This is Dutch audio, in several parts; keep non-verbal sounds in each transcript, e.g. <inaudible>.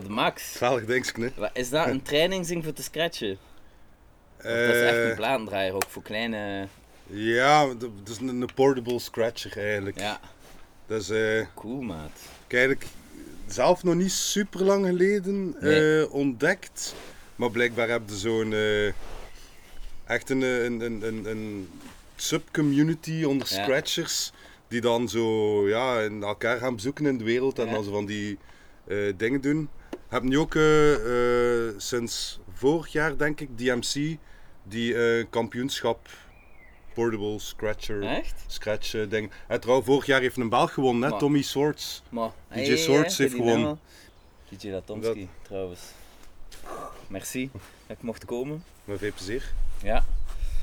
Dat max. Zalig hè. Wat, Is dat een <laughs> trainingsding voor te scratchen? Dat is echt een Eh, platendraaier ook voor kleine... ja, dat is een, een portable scratcher eigenlijk. Ja, Dat is eh, cool maat. ik eigenlijk zelf nog niet super lang geleden Nee. eh, ontdekt. Maar blijkbaar heb je zo'n echt een, een, een, een, een subcommunity onder Ja. scratchers. Die dan zo ja, elkaar gaan bezoeken in de wereld en Ja. dan zo van die dingen doen. Heb nu ook eh, eh, sinds vorig jaar denk ik DMC die eh, kampioenschap portable scratcher Echt? scratch eh, ding. En trouwens, vorig jaar heeft een Belg gewonnen, hè? Tommy Swords. Maar, DJ Swords heeft gewonnen. DJ Latomski, trouwens. Merci dat ik mocht komen. Met veel plezier. Ja.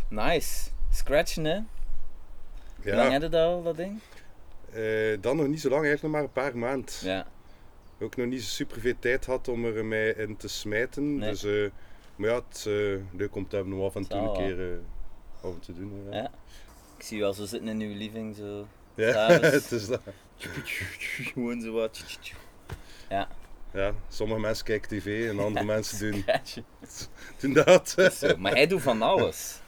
Nice. Scratchen, hè? Hoe lang Ja, heb je dat al, dat ding? dan nog niet zo lang, eigenlijk nog maar een paar maanden. Ja. Ook nog niet super veel tijd had om er mij in te smijten. Nee. Dus, eh, maar ja, het is eh, leuk om te hebben om af en toe een wel. keer eh, en te doen. Ja, Ja. Ik zie je al zo zitten in uw living, zo. ja. <laughs> Het is dat. Gewoon zo wat. Ja. Ja, sommige mensen kijken tv en <laughs> andere mensen doen, <laughs> doen dat. Zo, maar hij doet van alles.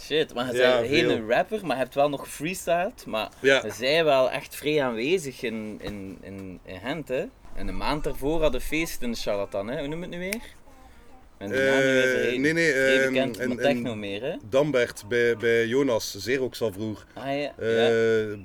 Shit, maar je Ja, bent geen rapper, maar je hebt wel nog gefreestyled. Maar Ja. we zijn wel echt vrij aanwezig in, in, in, in Gent, hè. En een maand daarvoor hadden we feest in de Charlatan, hè. Hoe noem het nu weer? En die naam weer Eh, nee, nee, Vrij ehm, bekend, en- techno meer, hè. Dambert bij, bij Jonas, zeer ook al vroeg. Ah, ja. ja. Eh,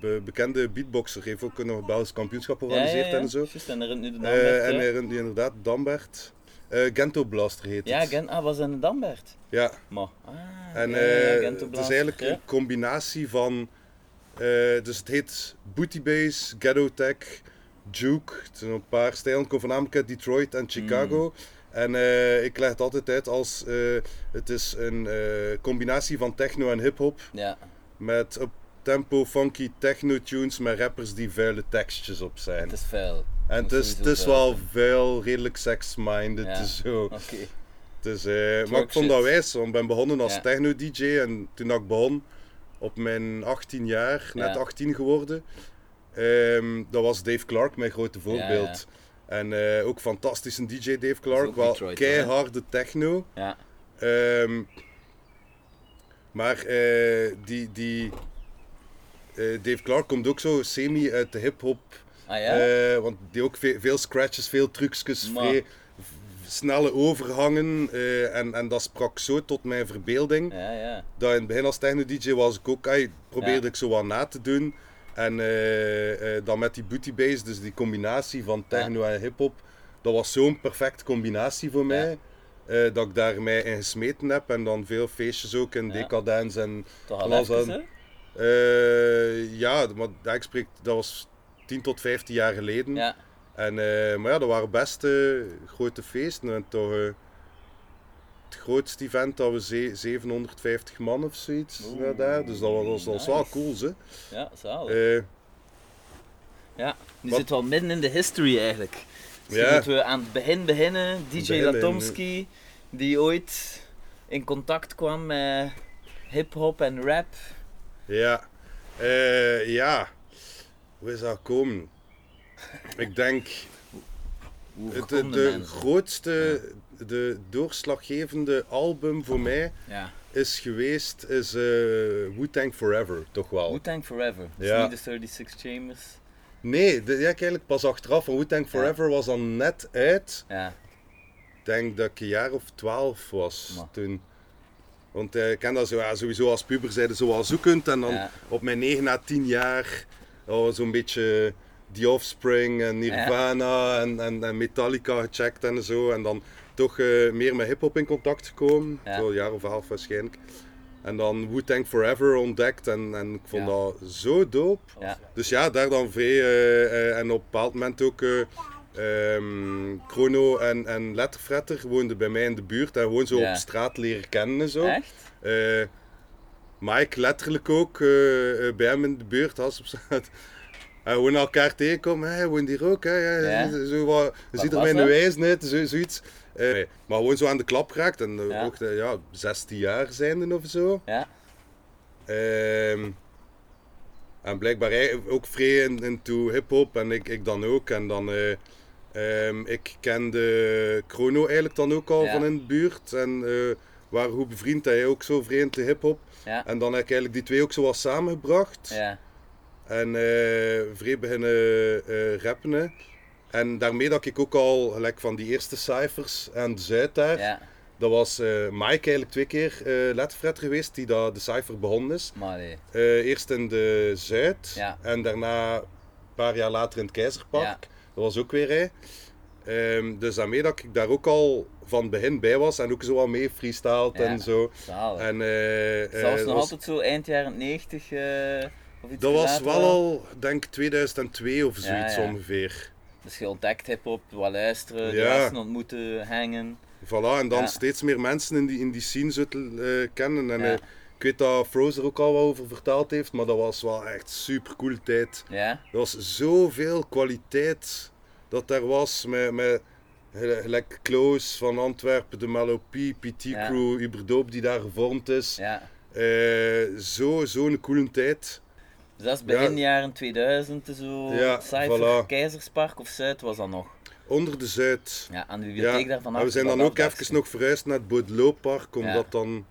be- bekende beatboxer, heeft ook nog een Belgisch kampioenschap ja, ja, georganiseerd ja. en zo. Juist, en er is nu de naam Eh, werd, en hij runt inderdaad Dambert. Eh, Gento Blaster heet Ja, het. Ah, was dat een Dambert? Ja, Maar, ah, en ja, ja, het is eigenlijk ja. een combinatie van. dus het heet Booty Bass, Ghetto Tech, Juke. Het zijn een paar stijlen. Komt voornamelijk uit Detroit en Chicago. Mm. En eh, ik leg het altijd uit als eh, het is een eh, combinatie van techno en hip-hop. Ja, Met op tempo funky techno tunes met rappers die vuile tekstjes op zijn. het is vuil. En het is, het is vuil wel veel redelijk sex-minded. Ja. Zo. Oké. Het is, eh, maar ik vond dat wijs, want ik ben begonnen als Ja. techno-dj en toen ik begon, op mijn 18 jaar, net Ja. 18 geworden, ehm, dat was Dave Clark mijn grote voorbeeld. En eh, ook fantastisch een DJ Dave Clark, wel Detroit, hè? keiharde techno. Ja, Ehm, maar eh, die, die eh, Dave Clark komt ook zo semi uit de hip-hop ah ja? want die ook veel, veel scratches, veel trucjes, Maar- vrij v- snelle overhangen. en, en dat sprak zo tot mijn verbeelding. ja, ja. Dat in het begin als techno-dj was ik ook, ay, probeerde Ja. ik zo wat na te doen. En eh, eh, dan met die booty bass, dus die combinatie van techno en hip-hop, dat was zo'n perfecte combinatie voor mij. eh, dat ik daar mij in gesmeten heb en dan veel feestjes ook in Ja. Decadence en alles eh, ja, maar ja, ik spreek, dat was 10 tot 15 jaar geleden. Ja, En, maar ja, dat waren best grote feesten. En toch het grootste event dat we ze- 750 man of zoiets Oeh, daar. Dus dat was, dat was, dat wel cool, hè. ja, zalig. Eh, ja, nu wat- zitten we al midden in de history eigenlijk. Ja. moeten we aan het begin beginnen. DJ Beginnen, Latomski, die ooit in contact kwam met hip-hop en rap. ja. Eh, ja. Hoe is dat komen? Ik denk, Hoe de, de grootste, de doorslaggevende album voor mij Ja, is geweest, is eh Wu-Tang Forever, toch wel. Wu-Tang Forever. Dus Ja. niet de 36 Chambers. Nee, ja, ik eigenlijk pas achteraf. Van Wu-Tang Forever was dan net uit. Ja, Ik denk dat ik een jaar of twaalf was Maar. toen. Want eh, ik ken dat zo, ja, sowieso als puber zeiden zo wel zoekend. En dan Ja. op mijn 9 à 10 jaar oh, zo'n beetje The Offspring en Nirvana en, en, en Metallica gecheckt en zo. En dan toch eh, meer met hip-hop in contact gekomen. Ja. Zo een jaar of elf waarschijnlijk. En dan Wu-Tang Forever ontdekt en, en ik vond Ja. dat zo dope. ja. Dus ja, daar dan vrij. eh, eh, en op een bepaald moment ook. ehm, Chrono en, en Letterfretter woonden bij mij in de buurt en gewoon zo op straat leren kennen en zo. Echt? Mike letterlijk ook bij hem in de buurt als op straat. <laughs> En gewoon elkaar tegenkomen, hij woont hier ook. Hè, ja. Zo wat, je ziet er was mij in dat? de wijs net, zo, zoiets. Eh, nee, maar gewoon zo aan de klap geraakt en eh, Ja. ook eh, ja, 16 jaar zijnde of zo. Ja. Ehm, en blijkbaar hij ook vrij in- into hip-hop en ik, ik dan ook. En dan, Ehm, ik kende Chrono eigenlijk dan ook al Ja. van in de buurt. En waren goed bevriend, hij ook zo vreemd de hip-hop. Ja. En dan heb ik eigenlijk die twee ook zo wat samengebracht. Ja. En vrij beginnen rappen. En daarmee dat ik ook al gelijk van die eerste cijfers aan de Zuid daar. Ja. Dat was eh, Mike eigenlijk twee keer letterfret geweest die dat de cijfer begonnen is. Maar nee. Eh, eerst in de Zuid Ja. en daarna een paar jaar later in het Keizerpark. Ja. Dat was ook weer hij. Ehm, dus daarmee dat ik daar ook al van het begin bij was en ook zo wat mee freestyled en zo. Zalig. En, Zelfs nog was- altijd zo eind jaren 90 eh of iets Dat was wel al, denk ik, 2002 of zoiets ongeveer. Dus je ontdekt hip-hop, wat luisteren, de Ja. gasten ontmoeten, hangen. Voilà, en dan Ja. steeds meer mensen in die, in die scene zo te eh, kennen. En Ja. eh, ik weet dat Froze er ook al wat over verteld heeft, maar dat was wel echt super cool tijd. Ja. Er was zoveel kwaliteit dat daar was met, met gel- gelijk Kloos van Antwerpen, de Melopie, PT. Crew, Uberdoop die daar gevormd is. ja. Eh, zo, zo'n coole tijd. Dus dat is begin Ja. jaren 2000 zo. Ja, voilà. Keizerspark of Zuid was dat nog. Onder de Zuid. Ja, aan de bibliotheek daarvan. en we zijn dan ook even nog verhuisd naar het Baudelot-park, omdat Ja. dan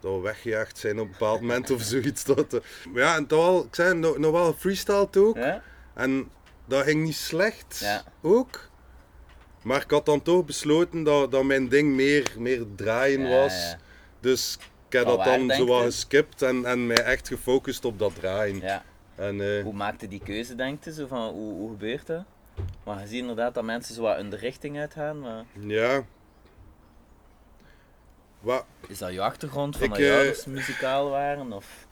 dat we weggejaagd zijn op een bepaald moment of zoiets. Dat, eh, maar ja, en toch wel, ik zei nog, nog wel freestyle ook. Ja? En dat ging niet slecht Ja. ook. Maar ik had dan toch besloten dat, dat mijn ding meer, meer draaien Ja, was. ja. Dus ik heb dat dan zo wat geskipt en, en mij echt gefocust op dat draaien. ja. En, eh, Hoe maakte die keuze, denk je? Zo van, hoe, hoe gebeurt dat? Maar je ziet inderdaad dat mensen zo wat in de richting uitgaan. Maar ja. Wat, is dat je achtergrond van Ik, dat je eh, ouders muzikaal waren? Of,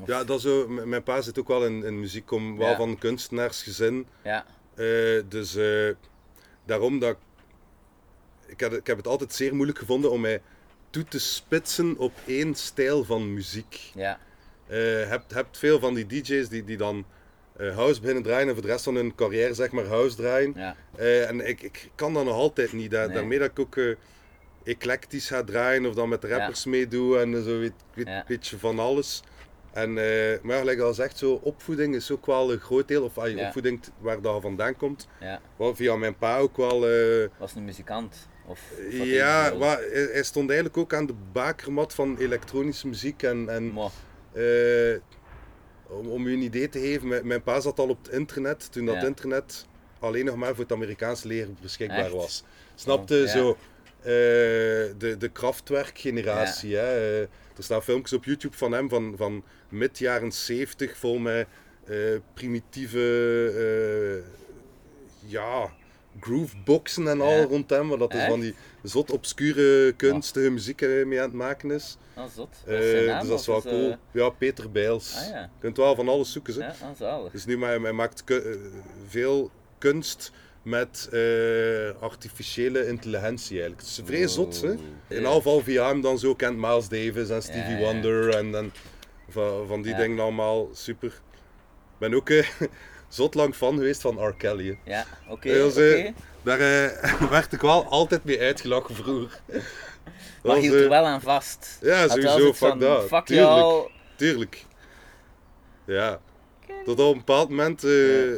of- ja, dat zo, mijn pa zit ook wel in, in muziek, kom wel Ja. van kunstenaarsgezin. ja. Eh, dus daarom dat ik, ik, heb, ik heb het altijd zeer moeilijk gevonden om mij toe te spitsen op één stijl van muziek. Ja. Je hebt, hebt veel van die DJ's die, die dan eh, house beginnen draaien en voor de rest van hun carrière zeg maar house draaien. Ja. Eh, en ik, ik kan dat nog altijd niet. Nee. Daarmee dat ik ook eh, eclectisch ga draaien of dan met de rappers meedoe en zo weet, weet Ja. beetje van alles. En, eh, maar gelijk al zegt, zo, opvoeding is ook wel een groot deel, of ah, je Ja. opvoeding waar dat vandaan komt. ja. Wel via mijn pa ook wel. eh, Was een muzikant? Of, wat ja, deed hij stond eigenlijk ook aan de bakermat van elektronische muziek. En, en Maar, eh, om, om u een idee te geven, mijn, mijn pa zat al op het internet toen dat Ja. internet alleen nog maar voor het Amerikaanse leger beschikbaar Echt? was. Snapte Oh, ja. zo? eh, de, de Kraftwerk-generatie. hè. Eh, er staan filmpjes op YouTube van hem van, van mid jaren 70 vol met eh, primitieve eh, ja, grooveboxen en al rond hem. Want dat is van die zot obscure kunstige muziek eh, mee aan het maken is. ah, zot. Eh, Wat is zijn naam? dus dat is wel cool. eh, Ja, Peter Bijls. Ah ja. Je kunt wel van alles zoeken. Ze. Ja, ah, zalig. Dus nu maar, hij maakt veel kunst met artificiële intelligentie eigenlijk. Het is vrij zot. Hè? In alle geval via hem dan zo kent Miles Davis en Stevie Ja, ja. Wonder en, en van, van die dingen allemaal. Super. Ik ben ook eh, <laughs> zot lang fan geweest van R. Kelly. hè. Ja, oké. Eh, Daar eh, <laughs> werd ik wel altijd mee uitgelachen vroeger. Dat Maar hield er eh, wel aan vast. Ja, sowieso. Fuck dat. Fuck Tuurlijk. jou. Tuurlijk. Ja. Tot op een bepaald moment, eh,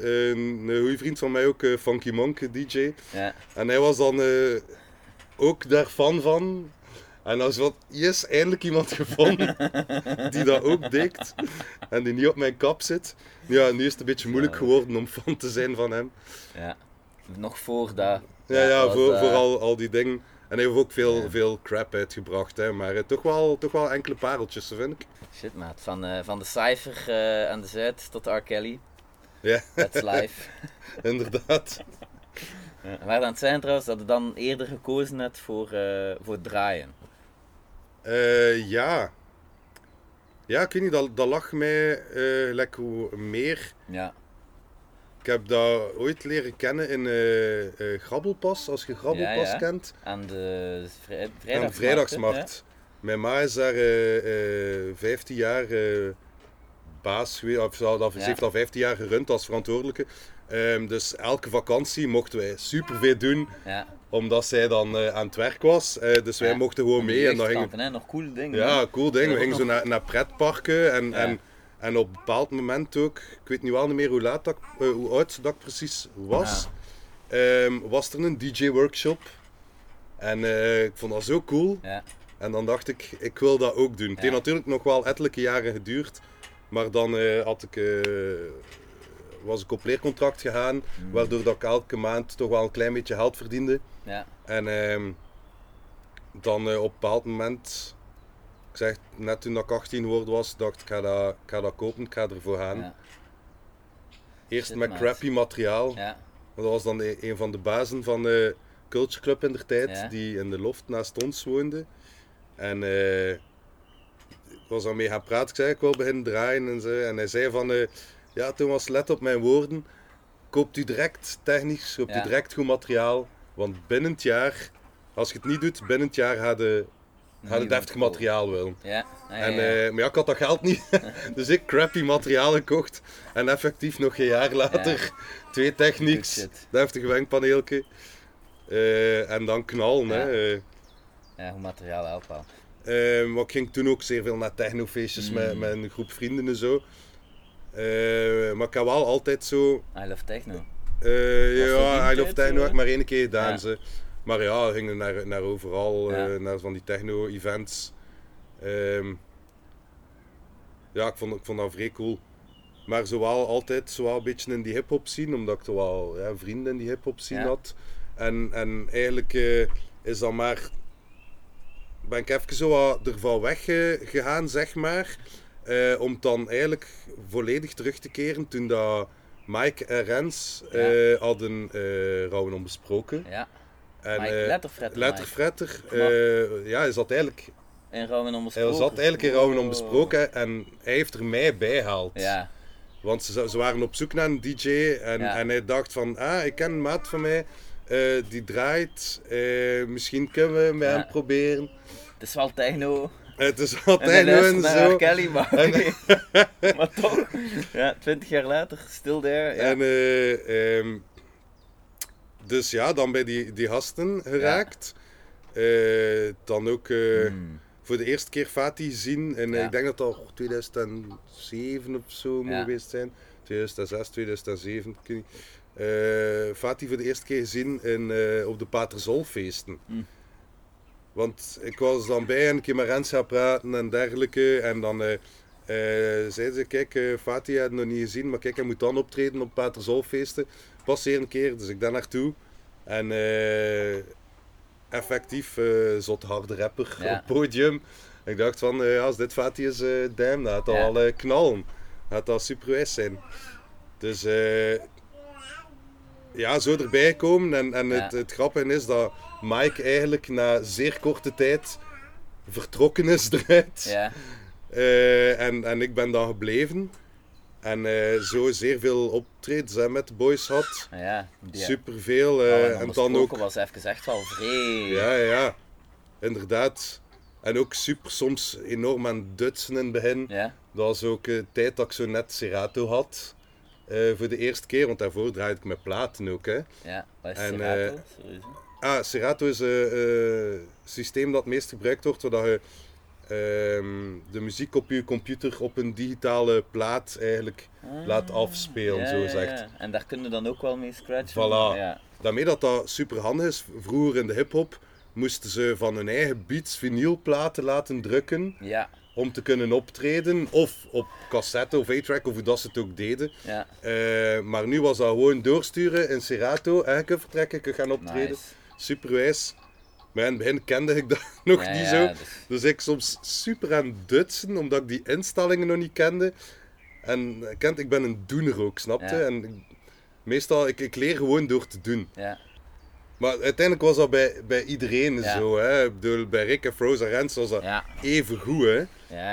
een, een goede vriend van mij ook, eh, Funky Monk, DJ. Ja, En hij was dan eh, ook daar fan van. En als wat, yes, eindelijk iemand gevonden die dat ook deed. En die niet op mijn kap zit. Ja, nu is het een beetje moeilijk geworden om fan te zijn van hem. ja. Nog voor dat. Ja, ja, was, voor, eh, voor al, al die dingen. En hij heeft ook veel, Ja. veel crap uitgebracht, hè. maar eh, toch, wel, toch wel enkele pareltjes, vind ik. Shit, maat. Van, eh, van de cijfer eh, aan de Zuid tot R. Kelly. Ja, That's life. <laughs> inderdaad. Ja. Waar dan het zijn trouwens dat je dan eerder gekozen hebt voor, eh, voor draaien. Eh, ja. Ja, ik weet niet, dat, dat lag mij eh lekker meer. Ja. Ik heb dat ooit leren kennen in eh, Grabbelpas, als je Grabbelpas Ja, ja. kent. Aan de vrij, vrijdagsmarkt. de vrijdagsmarkt. Mijn ma is daar eh, eh, 15 jaar baas geweest, of ze, dat, Ja. heeft al 15 jaar gerund als verantwoordelijke. Ehm, dus elke vakantie mochten wij superveel doen? Ja. omdat zij dan eh, aan het werk was. Eh, dus wij Ja. mochten gewoon mee en dan gingen hè? Nog coole dingen. Ja, cool ding. Ja, We gingen zo naar, naar pretparken en, Ja. en, en op een bepaald moment ook, ik weet niet wel niet meer hoe, laat dat, eh, hoe oud dat precies was, ehm, was er een DJ-workshop. En ik vond dat zo cool. Ja. En dan dacht ik, ik wil dat ook doen. Het heeft natuurlijk nog wel ettelijke jaren geduurd. Maar dan had ik, was ik op leercontract gegaan. Mm. Waardoor dat ik elke maand toch wel een klein beetje geld verdiende. Ja. En ehm, dan eh, op een bepaald moment, ik zeg net toen ik 18 geworden was, dacht ik, ik ga dat, ik ga dat kopen, ik ga ervoor gaan. Ja. Eerst Shit, met crappy materiaal. Ja. Dat was dan e- een van de bazen van de Culture Club in der tijd, die in de loft naast ons woonde. En eh, ik was dan mee gaan praten, ik zei ik wil beginnen draaien en zo. En hij zei van, eh, ja Thomas, let op mijn woorden. Koopt u direct technisch, koopt Ja. u direct goed materiaal. Want binnen het jaar, als je het niet doet, binnen het jaar gaat je, gaat je deftig materiaal willen. Ja. Ah, ja, En, ja. eh, maar ja, ik had dat geld niet. <laughs> dus ik crappy materiaal gekocht. En effectief nog een jaar later twee shit. deftig wenkpaneeltje. Eh, en dan knallen. Ja. Hè. Eh, ja, hoe materiaal helpt wel. eh, maar ik ging toen ook zeer veel naar technofeestjes Mm. met, met een groep vrienden en zo. Eh, maar ik heb wel altijd zo... I love techno. eh, dat ja, I Love Techno heb ik maar één keer gedaan. Ja. Ze. Maar ja, we gingen naar, naar overal, Ja. eh, naar van die techno-events. Ehm, ja, ik vond, ik vond dat vrij cool. Maar zowel altijd zowel een beetje in die hip-hop scene, omdat ik toch wel ja, vrienden in die hip-hop scene Ja. had. En, en eigenlijk is dan maar. Ben ik even zo wat ervan weggegaan, zeg maar. Eh, om dan eigenlijk volledig terug te keren toen dat Mike en Rens eh, hadden eh Rouwen Onbesproken. Ja. En, Mike Letterfretter, Letterfretter, ja, hij zat eigenlijk, In Rauw en hij Onbesproken. zat eigenlijk in Rouwen. Onbesproken en hij heeft er mij bijgehaald. Ja. Want ze, ze waren op zoek naar een DJ en, Ja. en hij dacht van, ah, ik ken een maat van mij, die draait, misschien kunnen we met Ja. hem proberen. Het is wel techno. Het is altijd en naar zo. Kelly, maar, <laughs> maar toch. Ja, twintig jaar later, still there. Ja. En, eh, ehm, dus ja, dan bij die, die gasten geraakt. Eh, dan ook eh, Hmm. voor de eerste keer Fatih gezien. En Ja. ik denk dat dat oh, 2007 of zo moet geweest zijn. 2006, 2007. ik weet niet. Eh, Fatih voor de eerste keer gezien in, op de Paterzolfeesten. Hmm. Want ik was dan bij en een keer met Rens gaan praten en dergelijke. En dan eh eh, zeiden ze, kijk, eh Fatih had nog niet gezien, maar kijk, hij moet dan optreden op Paterzolfeesten. Passeer een keer, dus ik daar naartoe. En effectief zot harde rapper Ja. op het podium. Ik dacht van, als dit Fatih is, damn, dat gaat al knallen. Gaat dat superwijs zijn. Dus ja, zo erbij komen. En, en het, het grappige is dat Mike eigenlijk na zeer korte tijd vertrokken is eruit. Ja. Eh, en, en ik ben dan gebleven. En eh, zo zeer veel optredens hè, met de boys had. Ja. Die, Superveel. Rauw eh, en dan ook. was even echt wel vrij. Ja, ja. Inderdaad. En ook super soms enorm aan het dutsen in het begin. Ja. Dat was ook de tijd dat ik zo net Serato had. voor de eerste keer, want daarvoor draaide ik met platen ook. Hè. Ja. En, Serato? Ah, Serato is een systeem dat het meest gebruikt wordt, waar je ehm, de muziek op je computer op een digitale plaat eigenlijk laat afspelen, Ah. Ja, zo ja, zegt. ja. En daar kun je dan ook wel mee scratchen. Voilà. Daarmee dat dat super handig is, vroeger in de hip-hop moesten ze van hun eigen beats vinylplaten laten drukken Ja. om te kunnen optreden, of op cassette of A-track, of hoe dat ze het ook deden. Ja. Eh, maar nu was dat gewoon doorsturen in Serato en vertrekken, gaan optreden. Nice. Superwijs. Maar in het begin kende ik dat <laughs> nog Ja, niet zo. dus- Dus ik soms super aan het dutsen, omdat ik die instellingen nog niet kende. En eh, kent, ik ben een doener ook, snapte? Ja. En ik- meestal, ik, ik leer gewoon door te doen. Ja. Maar uiteindelijk was dat bij, bij iedereen zo. Hè? Ik bedoel, bij Rick en Froze en Rens was dat even goed. Hè? Ja,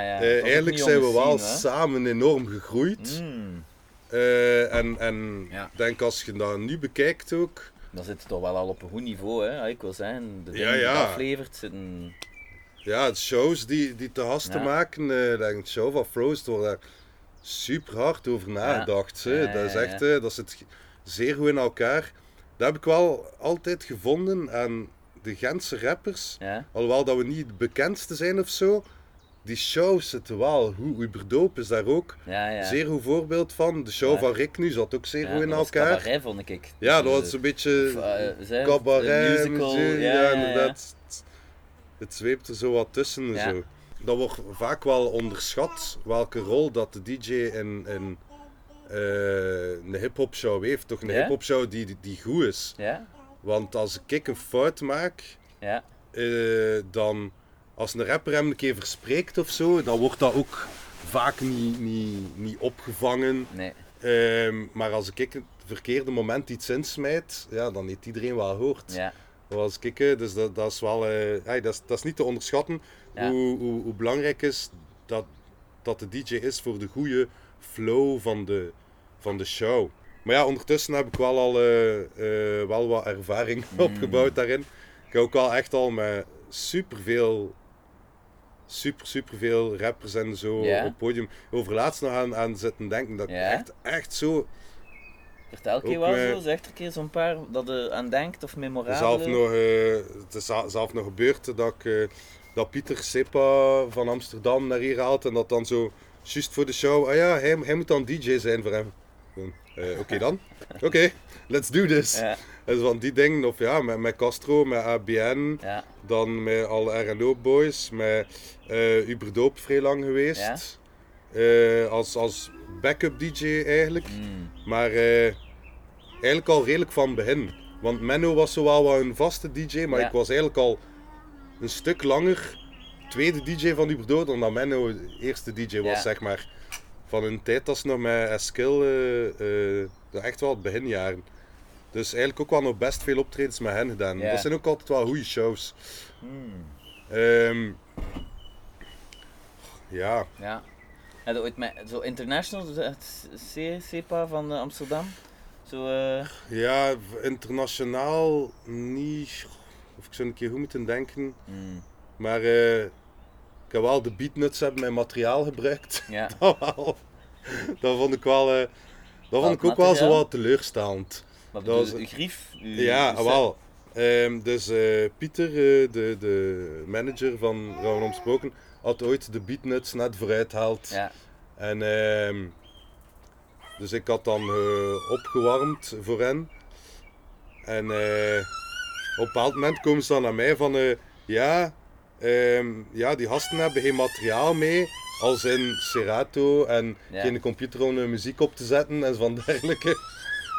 ja. Eh, eigenlijk zijn we wel samen enorm gegroeid. Mm. Eh, en en denk als je dat nu bekijkt ook, Dan zit het toch wel al op een goed niveau, hè. Ik wil zeggen, de Ja, dingen die ja. het aflevert zitten... Ja, de shows die, die te gasten Ja. maken, eh denk, de show van Frost wordt daar super hard over nagedacht. hè. Ja, dat is ja, echt, ja. eh, dat zit zeer goed in elkaar. Dat heb ik wel altijd gevonden aan de Gentse rappers. Ja. Alhoewel dat we niet de bekendste zijn of zo. Die shows zitten wel goed. Uberdoop is daar ook Ja, ja. zeer goed voorbeeld van. De show Ja. van Rick nu zat ook zeer ja, goed in dat was elkaar. cabaret, vond ik. Ja, Dus, dat was eh, een beetje of, eh, zeg, cabaret, musical. muziek, Ja, inderdaad. Het zweept er zo wat tussen en zo. Dat wordt vaak wel onderschat welke rol dat de DJ in, in eh, een hip-hop show heeft. Toch een hip-hop show die, die- goed is. Ja, Want als ik een fout maak, ja, eh, dan als een rapper hem een keer verspreekt of zo, dan wordt dat ook vaak niet, niet, niet opgevangen. nee. Ehm, maar als ik het verkeerde moment iets insmijt, ja, dan heeft iedereen wel gehoord. Ja, Zoals ik, dus dat, dat is wel, hey, dat, is, dat is niet te onderschatten Ja. hoe, hoe, hoe belangrijk is dat, dat de DJ is voor de goede flow van de, van de show. Maar ja, ondertussen heb ik wel al eh, eh, wel wat ervaring Mm. <laughs> opgebouwd daarin. Ik heb ook wel echt al met superveel, super, superveel rappers en zo Ja. op het podium over laatst nog aan, aan zitten denken. Dat Ja. echt, echt zo vertel keer wel zo, zeg er een keer zo'n paar dat je aan denkt of memorabele. Zelf nog, eh, het is zelf nog gebeurd dat, ik, eh, dat Pieter Sepa van Amsterdam naar hier haalt en dat dan zo, juist voor de show, ah ja, hij, hij moet dan DJ zijn voor hem. Eh, Oké dan, oké, let's do this. Ja, En van die dingen, of ja, met, met Castro, met ABN, ja, dan met alle R&O boys, met Uberdoop vrij lang geweest. Eh, als, als backup DJ eigenlijk. mm, Maar eigenlijk al redelijk van begin. Want Menno was zo wel een vaste DJ, maar ik was eigenlijk al een stuk langer tweede DJ van Uberdo dan dat Menno de eerste DJ was, zeg maar. Van een tijd dat ze nog met Eskil, eh eh, dat echt wel het beginjaren. Dus eigenlijk ook wel nog best veel optredens met hen gedaan. Dat zijn ook altijd wel goede shows. mm, Ehm, ja, ja. Heb je ooit met zo international, het CEPA van eh, Amsterdam? Zo, eh, ja, internationaal niet. Of ik zou een keer goed moeten denken. mm, Maar eh, ik heb wel de beatnuts hebben mijn materiaal gebruikt. <laughs> ja. dat wel. Dat vond ik wel. eh, dat vond ik ook wel zo wat teleurstellend. Maar Dat was- uw grief? Uw, Ja, uw wel. Ehm, dus eh, Pieter, eh, de, de manager van Rauwen Omsproken, had ooit de beatnuts net vooruit gehaald. Ja, En ehm, dus ik had dan opgewarmd voor hen. En op een bepaald moment komen ze dan naar mij van ja, ehm, ja, die gasten hebben geen materiaal mee. Als in Serato en Ja. geen computer om muziek op te zetten en van <laughs> dergelijke.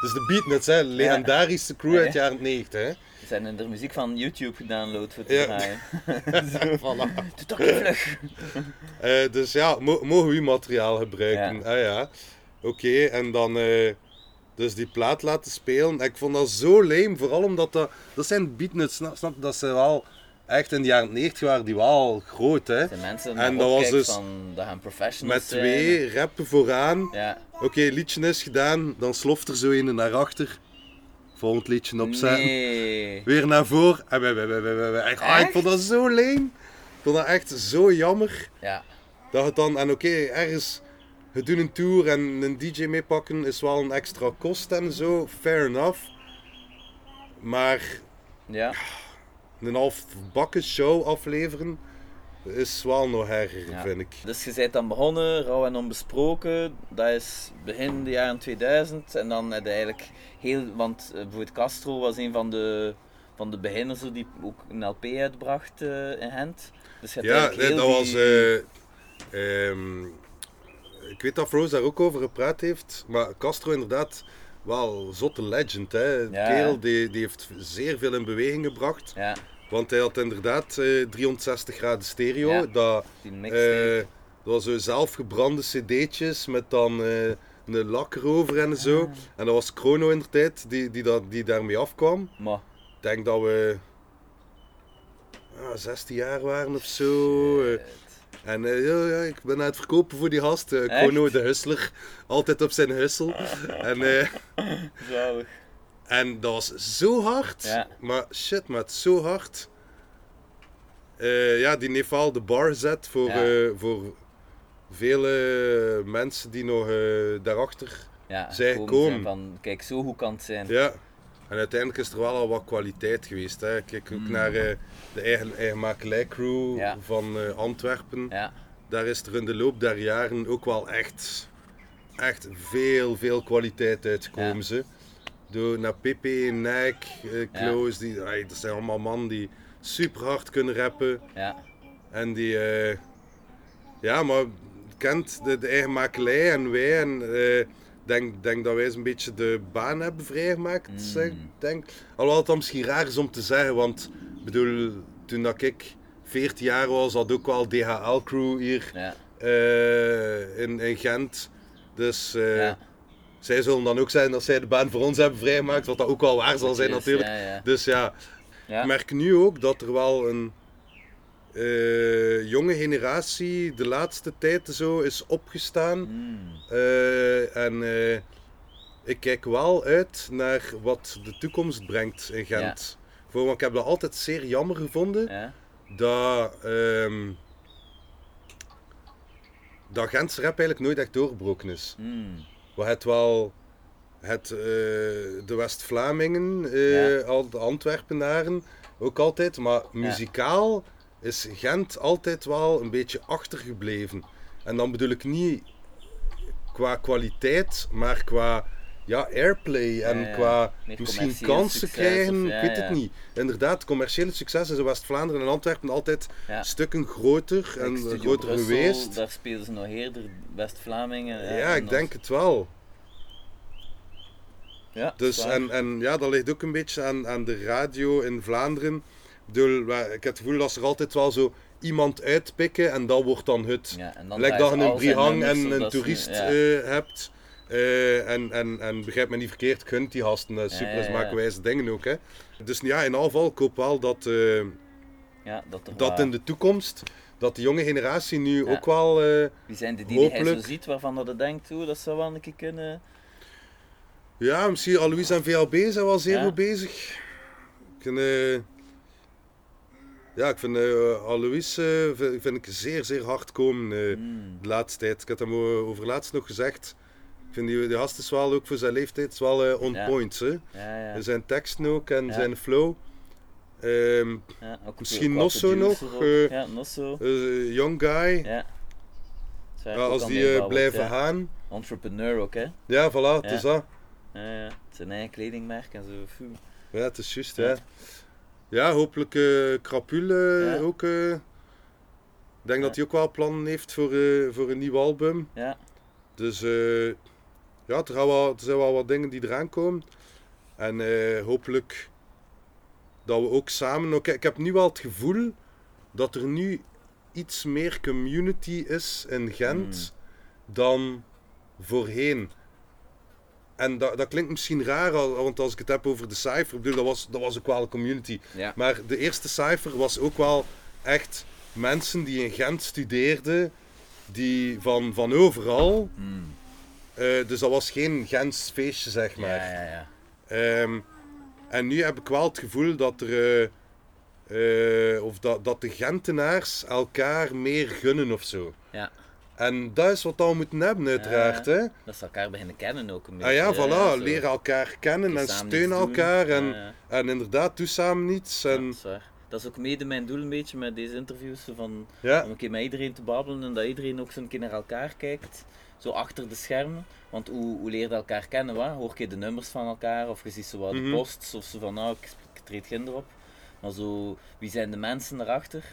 Dus de Beatnuts, hè, legendarische crew Ja, uit de ja. jaren 90. Hè. ze zijn er muziek van YouTube gedownload voor te Ja. draaien. <laughs> <laughs> Voilà. Doe toch vlug! Eh, dus ja, mo- mogen we uw materiaal gebruiken? Ah ja, oké. En dan eh, dus die plaat laten spelen. Ik vond dat zo leem, vooral omdat dat... Dat zijn beatnuts, snap, snap je? Dat zijn wel... Echt in de jaren 90 waren die wel groot, hè. De mensen En dat was dus van, dat gaan professionals Met twee rappen vooraan. Ja. Oké, liedje is gedaan. Dan sloft er zo een naar achter. Volgend liedje opzetten. Nee. Weer naar voren. En we, we, we, we, we- we- echt, ah, ik vond dat zo leem. Ik vond dat echt zo jammer. Ja. Dat het dan, en oké, ergens, het doen een tour en een DJ meepakken is wel een extra kost en zo, fair enough. Maar Ja. Een half bakken show afleveren is wel nog erger, Ja. vind ik. Dus je bent dan begonnen, rauw en onbesproken. Dat is begin de jaren 2000. En dan heb je eigenlijk heel... Want eh, bijvoorbeeld Castro was een van de, van de beginners die ook een LP uitbracht eh, in Gent. Dus je Ja, nee, dat was. eh, ehm, ik weet dat Froze daar ook over gepraat heeft, maar Castro inderdaad wel zotte legend. Hè. De Ja. kerel die, die heeft zeer veel in beweging gebracht. Ja, Want hij had inderdaad eh, 360 graden stereo. Ja. Dat, eh, dat was zo zelfgebrande cd'tjes met dan eh, een lak erover en zo. Ah. En dat was Chrono in de tijd die, die, dat, die daarmee afkwam. maar, Ik denk dat we ah, 16 jaar waren of zo. eh. shit. En eh, ja, ja, ik ben aan het verkopen voor die gast. Echt? Chrono de hustler. Altijd op zijn hussel. <laughs> en, eh, Zalig. en dat was zo hard. Ja. Maar shit, maar het is zo hard. Ja, die heeft wel de bar gezet voor, Ja. voor vele mensen die nog daarachter. Ja, Zij gekomen komen. zijn van, kijk, zo goed kan het zijn. Ja. En uiteindelijk is er wel al wat kwaliteit geweest. Hè. Kijk ook Mm. naar eh, de eigen, eigen makelijcrew Ja. van eh, Antwerpen. Ja, daar is er in de loop der jaren ook wel echt, echt veel, veel kwaliteit uitgekomen. Ja. Ze. Door naar Pepe, Nike, eh Kloos, die, ay, dat zijn allemaal mannen die super hard kunnen rappen. Ja, En die, ja, maar kent de, de eigen makelij en wij. En denk, denk dat wij eens een beetje de baan hebben vrijgemaakt. Mm. Zeg, denk. Alhoewel het dan misschien raar is om te zeggen, want ik bedoel, toen dat ik 14 jaar was, had ook wel DHL-crew hier ja, eh, in, in Gent. Dus eh, ja. zij zullen dan ook zijn dat zij de baan voor ons hebben vrijgemaakt, wat dat ook wel waar zal zijn natuurlijk. Ja. Dus ja, Ja. ik merk nu ook dat er wel een eh, jonge generatie de laatste tijd zo is opgestaan. Mm. Eh, en eh, ik kijk wel uit naar wat de toekomst brengt in Gent. Voor, want ik heb dat altijd zeer jammer gevonden Ja, dat, ehm dat Gentse rap eigenlijk nooit echt doorgebroken is. mm. We het wel het, de West-Vlamingen, Ja. al de Antwerpenaren ook altijd, maar muzikaal is Gent altijd wel een beetje achtergebleven. En dan bedoel ik niet qua kwaliteit, maar qua ja, airplay en Ja, ja. qua Meer misschien kansen succes krijgen, of- ja, ik weet het niet. Inderdaad, commerciële succes is in West-Vlaanderen en Antwerpen altijd stukken groter en Studio groter Brussel, geweest. Daar spelen ze nog eerder West-Vlamingen. Ja, ik denk het wel. Ja, Dus, en, en ja, dat ligt ook een beetje aan, aan de radio in Vlaanderen. Ik, bedoel, ik heb het gevoel dat ze er altijd wel zo iemand uitpikken en dat wordt dan het. Ja, en dan Lijkt dat je een Brihang en een toerist ja. eh, hebt. Eh, en, en, en begrijp me niet verkeerd, gun die gasten eh, super, ja, maken wijze dingen ook. Hè. Dus ja, in afval, ik hoop wel dat, ja, dat dat in de toekomst, dat de jonge generatie nu Ja. ook wel... eh, Wie zijn de die, die hij zo hopelijk- ziet waarvan dat hij denkt, oeh, dat zou wel een keer kunnen. Ja, misschien Alois en VLB zijn wel zeer Ja. goed bezig. Eh, ja, ik vind eh Alois eh, vind, vind ik zeer, zeer hard komen Mm. de laatste tijd. Ik had hem over laatst nog gezegd. Ik vind die, die gast is wel, ook voor zijn leeftijd, is wel on Ja. point. Hè. Ja, ja. Zijn teksten ook en zijn flow. Ehm, ook misschien qua Nosso nog, ook. Nosso. young guy. Ja. Ook als al die blijven gaan. Entrepreneur ook, hè. Ja, voilà, het is dat. Ja. Zijn eigen kledingmerk en zo. Ja, het is juist, Ja. Ja. Hopelijk Krapul eh, Ja. ook. eh. ik denk Ja. dat hij ook wel plannen heeft voor, eh, voor een nieuw album. Ja, Dus ja, er, gaan wel, er zijn wel wat dingen die eraan komen. En hopelijk dat we ook samen... Oké, ik heb nu wel het gevoel dat er nu iets meer community is in Gent dan voorheen. En dat, dat klinkt misschien raar, al- want als ik het heb over de cijfer, ik bedoel, dat was, dat was ook wel een community. ja. Maar de eerste cijfer was ook wel echt mensen die in Gent studeerden, die van, van overal. Mm. eh, dus dat was geen Gents feestje, zeg maar. Ja, ja, ja. Ehm, en nu heb ik wel het gevoel dat er. eh, eh, of dat, dat de Gentenaars elkaar meer gunnen of zo. Ja. En dat is wat we moeten hebben, uiteraard. Hè? Dat ze elkaar beginnen kennen ook een beetje. Ah ja, voilà. Leren elkaar kennen en samen steun iets doen. elkaar. En, en inderdaad, doe samen iets. En, dat is waar. Dat is ook mede mijn doel een beetje met deze interviews. Van, ja. Om een keer met iedereen te babbelen en dat iedereen ook zo'n keer naar elkaar kijkt. Zo achter de schermen. Want hoe, hoe leer je elkaar kennen? Wat? Hoor je de nummers van elkaar? Of je ziet zo wat de Mhm. posts of zo van nou, ik, ik treed ginder op. Maar zo, wie zijn de mensen erachter?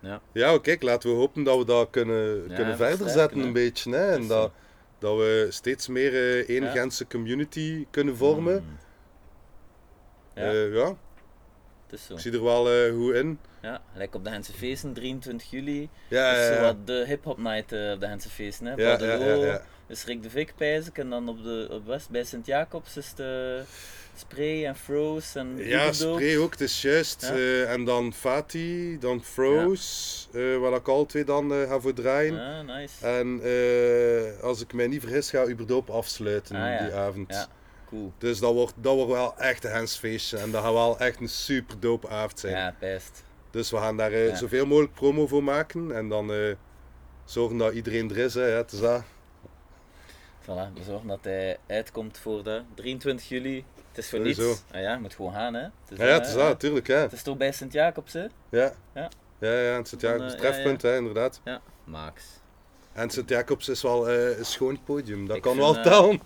Ja. Ja, kijk, laten we hopen dat we dat kunnen, Ja, kunnen verder zetten een beetje. Hè? En dat, dat we steeds meer eh één Ja. Gentse community kunnen vormen. Mm. Ja, Ja. ja, het is zo. ik zie er wel eh goed in. Ja, like op de Hense Feesten, 23 juli. Ja, is wat de hip-hop night eh, op de Hense Feesten. Hè? Ja, ja, ja, ja. is Rick de Vic pijs ik. En dan op, de, op West bij Sint-Jacobs is de Spray en Froze en Ja, Uberdoop. spray ook, het is juist. Ja. Eh, en dan Fatih, dan Froze, eh, waar ik al twee dan eh, ga voor draaien. Ah, nice. En als ik mij niet vergis, ga Uberdoop afsluiten Ah, ja. die avond. Ja, cool. Dus dat wordt, dat wordt wel echt een hensfeestje. En dat gaat wel echt een super dope avond zijn. Ja, best. Dus we gaan daar Ja. zoveel mogelijk promo voor maken. En dan zorgen dat iedereen er is. Hè. Ja, het is dat. Voilà, we zorgen dat hij uitkomt voor de 23 juli. Het is voor Sowieso. niets. Ah ja, je moet gewoon gaan hè. Het is Ja, ja, het is hè. dat, natuurlijk. Hè. Het is toch bij Sint-Jacobs hè? Ja, Ja. ja, ja, het, is ja, het eh, trefpunt, hè, inderdaad. Ja, Max. En Sint Jacobs is wel eh, een schoon podium, dat Ik kan vind, wel eh, tellen.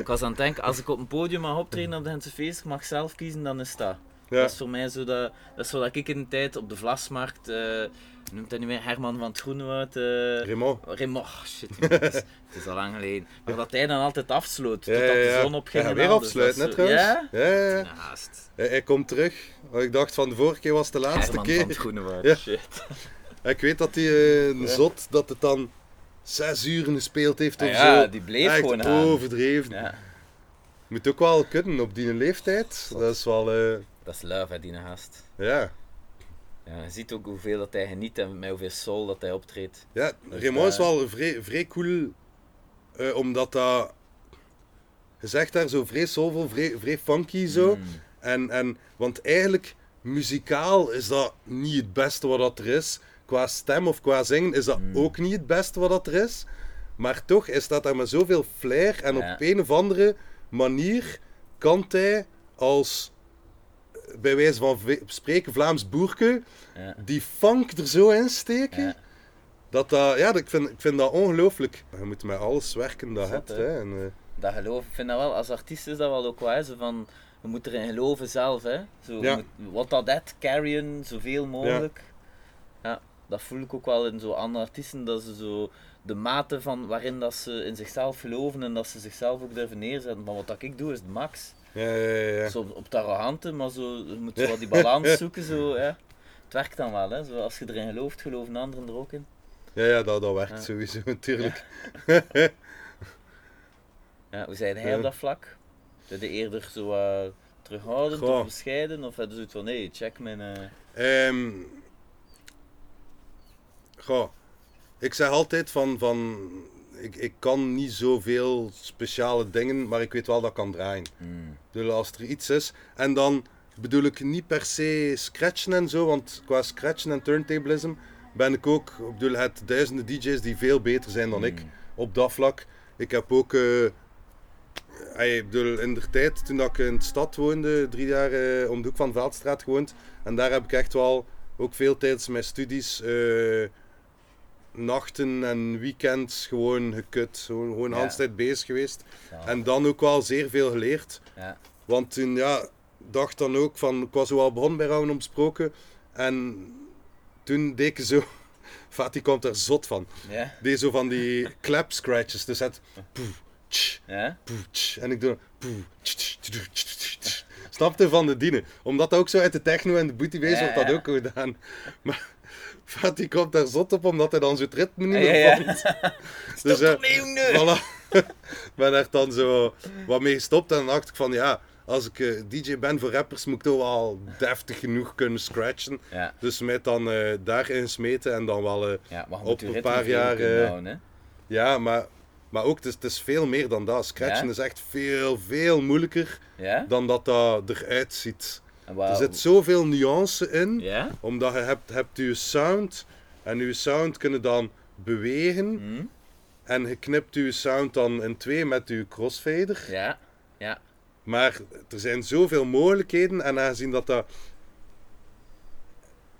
Ik was aan het denken, als ik op een podium mag optreden op de Gentse feest, ik mag zelf kiezen, dan is dat. Ja. Dat is voor mij zo dat, dat, is zo dat ik in de tijd op de Vlasmarkt, eh noemt hij niet meer Herman van het Groenewoud, eh Raymond. Raymond, oh, shit, het, is, <laughs> het is al lang geleden. Maar dat hij dan altijd afsloot, Ja, totdat ja, ja. de zon opging. Ja, weer dus dat afsluiten, is net zo- trouwens. Ja? Ja, ja, ja. Hij, hij komt terug. Ik dacht van de vorige keer was het de laatste Herman keer. van het Groenewoud, <laughs> Ja. shit. Ik weet dat hij eh, een zot dat het dan zes uur gespeeld heeft of Ah ja, zo. die bleef Echt gewoon overdreven. Ja, Moet ook wel kunnen op die leeftijd. Dat is wel, dat is love, hè, die gast. ja. Ja, je ziet ook hoeveel dat hij geniet en met hoeveel soul dat hij optreedt. Ja, Dus, Raymond is wel vrij, vrij cool, eh, omdat dat, je zegt daar zo vrij soulvol, vrij, vrij funky zo. Mm. En, en, want eigenlijk, muzikaal is dat niet het beste wat dat er is. Qua stem of qua zingen is dat Mm. ook niet het beste wat dat er is. Maar toch is dat daar met zoveel flair en Ja. op een of andere manier kan hij als, bij wijze van spreken, Vlaams boerke, Ja. die funk er zo in steken. Ja. Dat dat, ja, ik vind, ik vind dat ongelooflijk. Je moet met alles werken dat je hebt. hè? En, eh, Dat geloof, ik vind dat wel, als artiest is dat wel ook wel, zo van, je moet erin geloven zelf, hè. Zo, je Ja. moet, wat dat het, carryen, zoveel mogelijk. Ja. dat voel ik ook wel in zo andere artiesten, dat ze zo de mate van waarin dat ze in zichzelf geloven en dat ze zichzelf ook durven neerzetten. Maar wat dat ik doe is de max. Ja, ja, ja. Zo op, op maar zo, je moet wat die balans <laughs> zoeken, zo, ja. Het werkt dan wel, hè. Zo, als je erin gelooft, geloven anderen er ook in. ja, ja, dat, dat werkt sowieso <laughs> natuurlijk. <laughs> Ja, hoe zei hij op dat vlak? Zijn je eerder zo eh, terughoudend Goh. of bescheiden? Of hadden ze zoiets van, nee, check mijn... Ehm goh, ik zeg altijd van, van ik, ik kan niet zoveel speciale dingen, maar ik weet wel dat ik kan draaien. hmm. Dus als er iets is, en dan bedoel ik niet per se scratchen en zo, want qua scratchen en turntablism ben ik ook, ik bedoel, het duizenden DJ's die veel beter zijn dan ik Mm. op dat vlak. Ik heb ook, eh, ey, ik bedoel, in de tijd toen ik in de stad woonde, drie jaar eh, om de hoek van Veldstraat gewoond, en daar heb ik echt wel ook veel tijdens mijn studies eh, nachten en weekends gewoon gekut, gewoon, gewoon Ja. handstijd bezig geweest. Ja. En dan ook wel zeer veel geleerd. Ja. Want toen, ja, dacht dan ook van, ik was al begonnen bij Rauwen Omsproken. En toen deed ik zo, <laughs> Fatih komt er zot van. Ja? Deed zo van die clap scratches. Dus het poef, tsch, poef, tsch. En ik doe poef, tsch, tsch, tsch, tsch, tsch, tsch. Snapte van de dienen. Omdat dat ook zo uit de techno en de booty Ja, wordt dat ook gedaan. <laughs> Maar <laughs> Fatih komt daar zot op, omdat hij dan zo het ritme niet meer ja. vond. <laughs> Stop Dus, eh, ermee, jongen! <laughs> Voilà. ben er dan zo wat mee gestopt en dan dacht ik van ja, als ik eh, DJ ben voor rappers moet ik toch wel deftig genoeg kunnen scratchen. Ja, Dus mij dan eh, daarin smeten en dan wel, ja, Op een paar jaar, houden, ja, maar, maar ook het is, het is veel meer dan dat. Scratchen Ja? is echt veel, veel moeilijker dan dat dat eruit ziet. Er zit zoveel nuance in, omdat je hebt, hebt je sound en je sound kunnen dan bewegen Hm? en je knipt je sound dan in twee met je crossfader. Ja? Ja? Maar er zijn zoveel mogelijkheden en aangezien dat dat...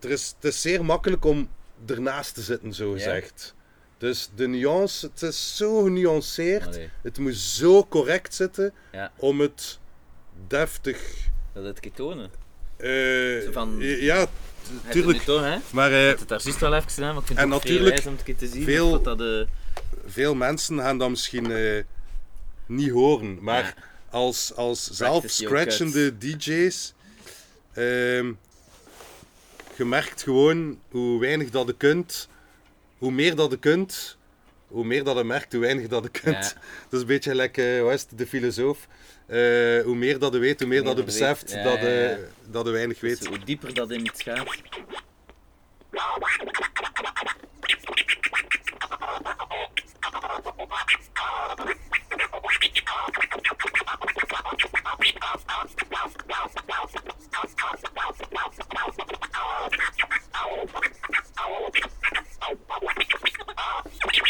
Er is, het is zeer makkelijk om ernaast te zitten, zo gezegd. Dus de nuance, het is zo genuanceerd. Allee, Het moet zo correct zitten om het deftig... dat het ketonen. eh, Zo van- Ja, t- Het tuurlijk. is nu toch, hè? Maar eh, Het daar juist wel even gedaan, maar ik vind het natuurlijk om het keer te zien. veel- dat eh, veel mensen gaan dat misschien eh, niet horen. Maar Ja. als, als zelf scratchende DJ's, ehm je merkt gewoon hoe weinig dat je kunt, hoe meer dat je kunt, hoe meer dat je merkt hoe weinig dat je kunt. Ja. <laughs> Dat is een beetje eh, is het, de filosoof. Eh, hoe meer dat je weet, hoe meer dat je dat je beseft weet. Ja, dat, je, ja. dat je weinig weet. dus hoe dieper dat in iets gaat.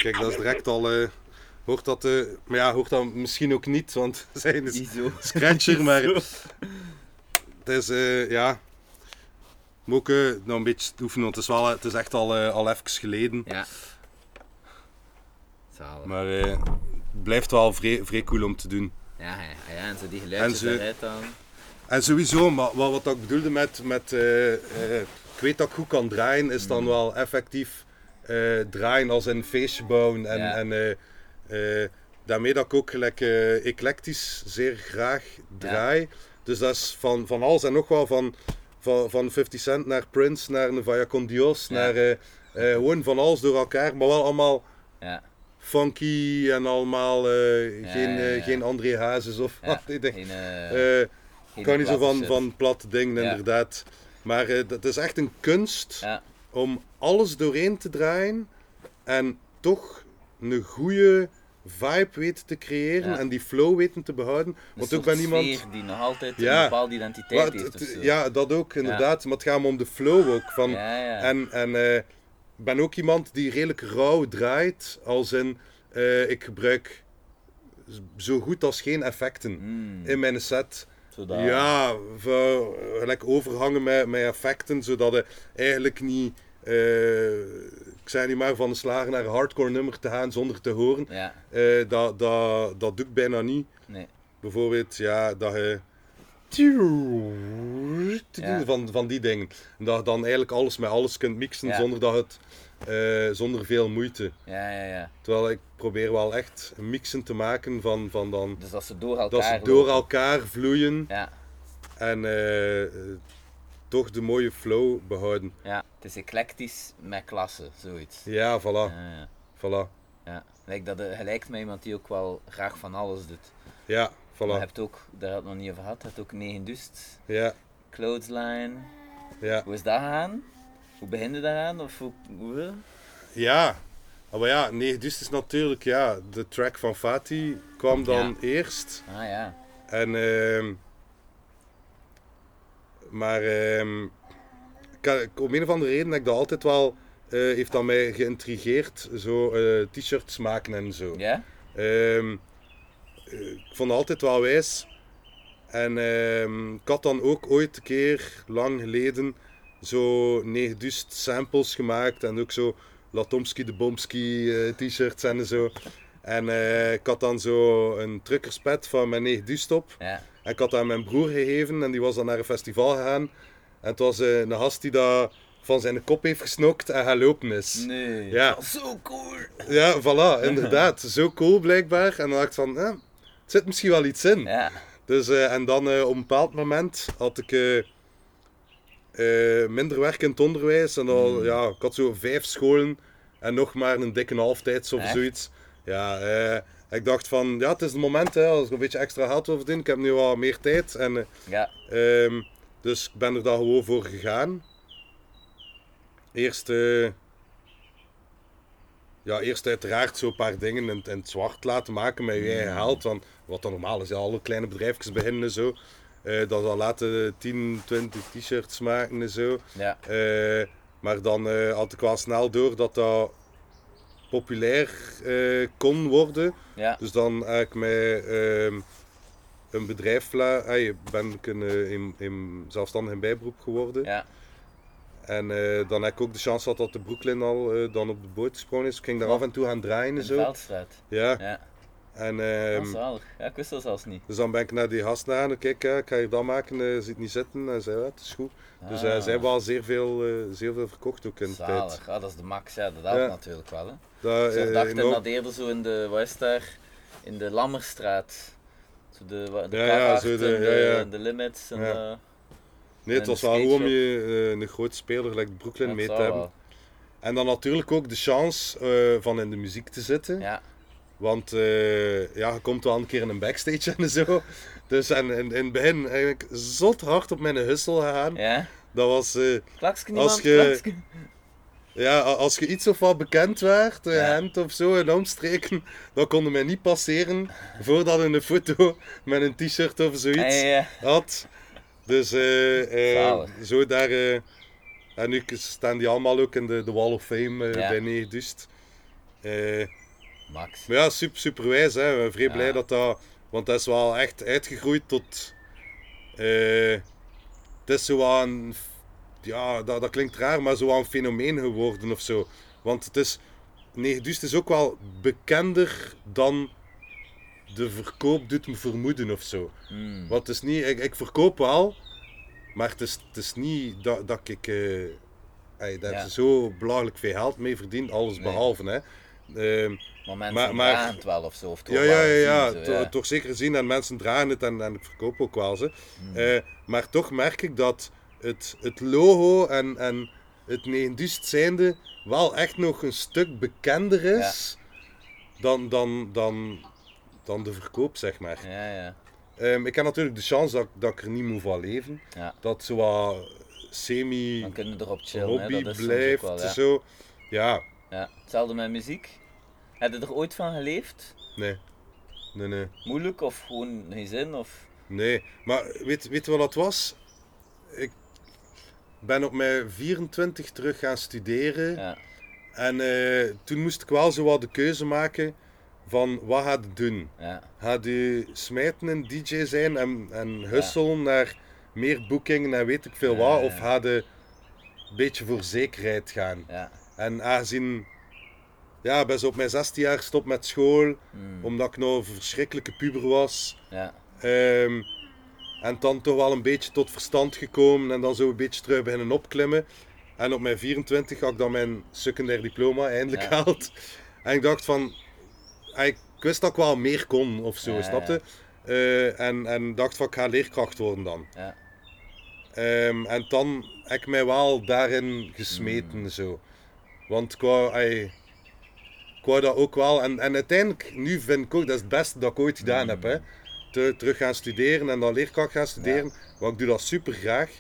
Kijk, dat is direct al... eh, hoort dat, eh, maar ja, hoort dat misschien ook niet, want <laughs> zijn is scratcher, <laughs> maar het is, eh, ja... Maar ook eh, nog een beetje oefenen, want het is, wel, het is echt al, eh, al even geleden. Ja. Zalig. Maar het blijft wel vrij, vrij cool om te doen. Ja, ja, ja, en zo die geluidjes En eruit dan. En sowieso, maar wat, wat ik bedoelde met, met ik weet dat ik goed kan draaien, is Mm. dan wel effectief draaien als een feestje bouwen. En, en daarmee dat ik ook gelijk eh, eclectisch zeer graag draai. Dus dat is van, van alles en nog wel, van, van, van 50 Cent naar Prince, naar Nevaya Con Dios, Ja. naar eh, eh, gewoon van alles door elkaar, maar wel allemaal Ja, funky en allemaal eh, Ja, geen, eh, geen André Hazes of wat. Ik denk, Geen, eh, eh, kan niet zo van, van platte dingen, inderdaad. Maar eh, dat is echt een kunst om alles doorheen te draaien en toch een goede vibe weten te creëren Ja. en die flow weten te behouden. een Want ik ben iemand. sfeer die nog altijd Ja. een bepaalde identiteit Wat- heeft. of het- zo. ja, dat ook, inderdaad. Maar het gaat me om de flow ook. Van. En, en eh, ik ben ook iemand die redelijk rauw draait, als in eh, ik gebruik zo goed als geen effecten Mm, in mijn set. zodat- Ja, gelijk overhangen met, met effecten, zodat je eigenlijk niet, eh, ik zei niet maar van een slager naar een hardcore nummer te gaan zonder te horen. Ja, Eh, dat, dat, dat doe ik bijna niet. nee. Bijvoorbeeld, ja, dat je. Ja. Van, van die dingen. En dat je dan eigenlijk alles met alles kunt mixen Ja. zonder dat het. eh, zonder veel moeite. Ja, ja, ja. Terwijl ik probeer wel echt een mixen te maken van, van dan. Dus dat ze door elkaar Dat ze door elkaar vloeien Ja, en eh, toch de mooie flow behouden. ja. Het is eclectisch met klasse, zoiets. Ja, voilà. Ja. Voilà. ja. Lijkt dat, eh, gelijkt met iemand die ook wel graag van alles doet. Ja, Maar je voilà. hebt ook, daar had het nog niet over gehad, je hebt ook 9 dust, Ja, Clothesline. ja. Hoe is dat gegaan? Hoe begin je daaraan? Of hoe, hoe? Ja, maar ja, nee, dus is natuurlijk, ja, de track van Fatih kwam dan eerst. Ah ja. En, ehm maar, ehm ik om een of andere reden heb ik dat altijd wel, eh, heeft dat mij geïntrigeerd, zo eh, t-shirts maken en zo. Ja? Ehm, eh, ik vond het altijd wel wijs. En ehm, ik had dan ook ooit een keer, lang geleden, zo 9000 samples gemaakt. En ook zo Latomski de Bomski eh, t-shirts en zo. En eh, ik had dan zo een truckerspet van mijn 9000 op. Ja. En ik had dat aan mijn broer gegeven en die was dan naar een festival gegaan. En het was eh, een gast die dat van zijn kop heeft gesnokt en gaan lopen is. Nee. Ja. Zo cool. Ja, voilà, <laughs> inderdaad. Zo cool blijkbaar. En dan dacht ik van, eh, het zit misschien wel iets in. Ja. Dus, eh, en dan eh, op een bepaald moment had ik minder werk in het onderwijs. En dan, Mm. ja, ik had zo vijf scholen en nog maar een dikke halftijds of Echt? zoiets. Ja, eh, ik dacht van, ja, het is het moment, hè, als ik een beetje extra geld wil verdienen. Ik heb nu wat meer tijd. En, eh, Ja. Ehm, dus ik ben er dan gewoon voor gegaan. Eerst, eh, ja, eerst uiteraard zo'n paar dingen in, het- in het zwart laten maken met je eigen geld. Want wat dan normaal is, ja, alle kleine bedrijfjes beginnen en zo. Eh, dat dan laten 10, 20 t-shirts maken en zo. Ja. Eh, maar dan eh, had ik wel snel door dat dat populair eh, kon worden. Ja. Dus dan ik mij ehm, een bedrijf, hey, ben ik een, in, in zelfstandig in bijberoep geworden. Ja. En eh, dan heb ik ook de chance gehad dat de Brooklyn al eh, dan op de boot gesprongen is. Ik ging daar af en toe gaan draaien In en de zo. Veldstraat. Ja. Ja. En, zalig. Ja, ik wist dat zelfs niet. dus dan ben ik naar die gast gaan. Kijk, eh, ik ga hier dat maken. eh ziet niet zitten. En zei, ja, het is goed. Dus Ah, eh, zij hebben al zeer veel, eh, zeer veel verkocht ook in de tijd. Zalig. Ah, dat is de max. Ja, dat helpt Ja. natuurlijk wel. Hè. Dat, eh, ik dacht enorm- dat eerder zo in de, wat is daar? In de Lammerstraat. Zo de, de Ja, zo en de- de, ja, ja. de limits. En de, Nee, het en was wel goed om je een grote speler gelijk Brooklyn mee te hebben. wel. En dan natuurlijk ook de chance van in de muziek te zitten. Ja. Want eh, ja, je komt wel een keer in een backstage en zo. Dus en, in, in het begin eigenlijk zot hard op mijn hussel gegaan. Ja? Dat was, eh, Klaksken Als je- ja, als je iets of wat bekend werd, een Ja. hemd of zo, in omstreken, <laughs> dan konden mij niet passeren voordat een foto met een t-shirt of zoiets Ah, ja, ja. had. Dus eh, eh, Zalig. zo daar. eh, en nu staan die allemaal ook in de, de Wall of Fame eh, Ja. bij Neerdust. Max. maar ja, super, super wijs. Hè. Ik ben vrij Ja. blij dat dat. Want dat is wel echt uitgegroeid tot. eh het is zo een, ja, dat, dat klinkt raar, maar zo wel een fenomeen geworden of zo. Want het is, Negedust is ook wel bekender dan de verkoop doet me vermoeden of zo. Hmm. Want het is niet, ik, ik verkoop wel, maar het is, het is niet dat, dat ik ey, daar Ja. zo belachelijk veel geld mee verdiend, alles Nee. behalve. Hè. Ehm, Maar mensen Maar- maar- dragen het wel of zo. Of toch ja, ja, ja, zien ja, ze, to- ja. toch zeker zien en mensen dragen het en, en ik verkoop ook wel ze. Hmm. Eh, maar toch merk ik dat het, het logo en, en het Neendust zijnde wel echt nog een stuk bekender is dan, dan, dan, dan de verkoop, zeg maar. Ja, ja. Ehm, ik heb natuurlijk de chance dat, dat ik er niet moet van leven. ja. Dat zo wat semi Dan kunnen we erop chillen. hè. hobby Dat is soms blijft. ook wel, ja. Zo. Ja, Ja. Hetzelfde met muziek. Heb je er ooit van geleefd? nee. Nee, nee. Moeilijk of gewoon geen zin? Of... Nee, maar weet, weet je wat dat was? Ik ben op mijn 24 terug gaan studeren. Ja. En eh, toen moest ik wel zo wat de keuze maken van wat gaat je doen? Ja. Gaat je smijten en DJ zijn en, en husselen naar meer boekingen en weet ik veel wat? Of gaat je een beetje voor zekerheid gaan? Ja. En aangezien, ja, ben zo op mijn 16 jaar stop met school, Hmm. omdat ik nog een verschrikkelijke puber was. Ja. Ehm, en dan toch wel een beetje tot verstand gekomen en dan zo een beetje terug beginnen opklimmen. En op mijn 24 had ik dan mijn secundair diploma eindelijk gehaald. En ik dacht van, ik wist dat ik wel meer kon of zo, snapte? Eh, en, en dacht van, ik ga leerkracht worden dan. Ja. Ehm, en dan heb ik mij wel daarin gesmeten Mm. zo. Want ik wou, ai, ik wou dat ook wel. En, en uiteindelijk, nu vind ik ook, dat is het beste dat ik ooit gedaan heb. Hè. Te- terug gaan studeren en dan leerkracht gaan studeren. Want ik doe dat super graag.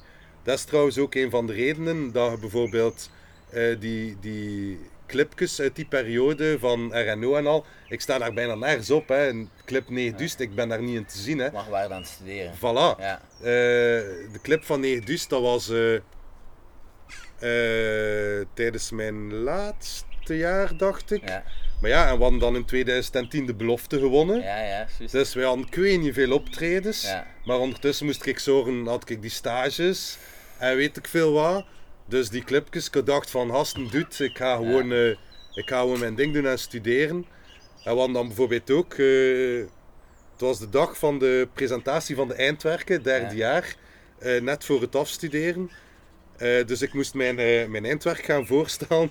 Dat is trouwens ook een van de redenen dat je bijvoorbeeld eh, die, die clipjes uit die periode van RNO en al. Ik sta daar bijna nergens op. Hè. Een clip 9 dus, ik ben daar niet in te zien. Hè. Mag waar het studeren. Voilà. Ja. Eh, de clip van 9 dus, dat was eh, tijdens mijn laatste jaar, dacht ik. Ja. Maar ja, en we hadden dan in 2010 de belofte gewonnen. Ja, ja. Juist. Dus wij hadden ik weet niet veel optredens. Ja. Maar ondertussen moest ik zorgen, had ik die stages en weet ik veel wat. Dus die clipjes, ik dacht van hasten doet, ik ga gewoon, eh, ik ga gewoon mijn ding doen en studeren. En we hadden dan bijvoorbeeld ook, eh, het was de dag van de presentatie van de eindwerken, derde Ja. jaar, eh, net voor het afstuderen. Dus ik moest mijn, mijn eindwerk gaan <laughs> voorstellen.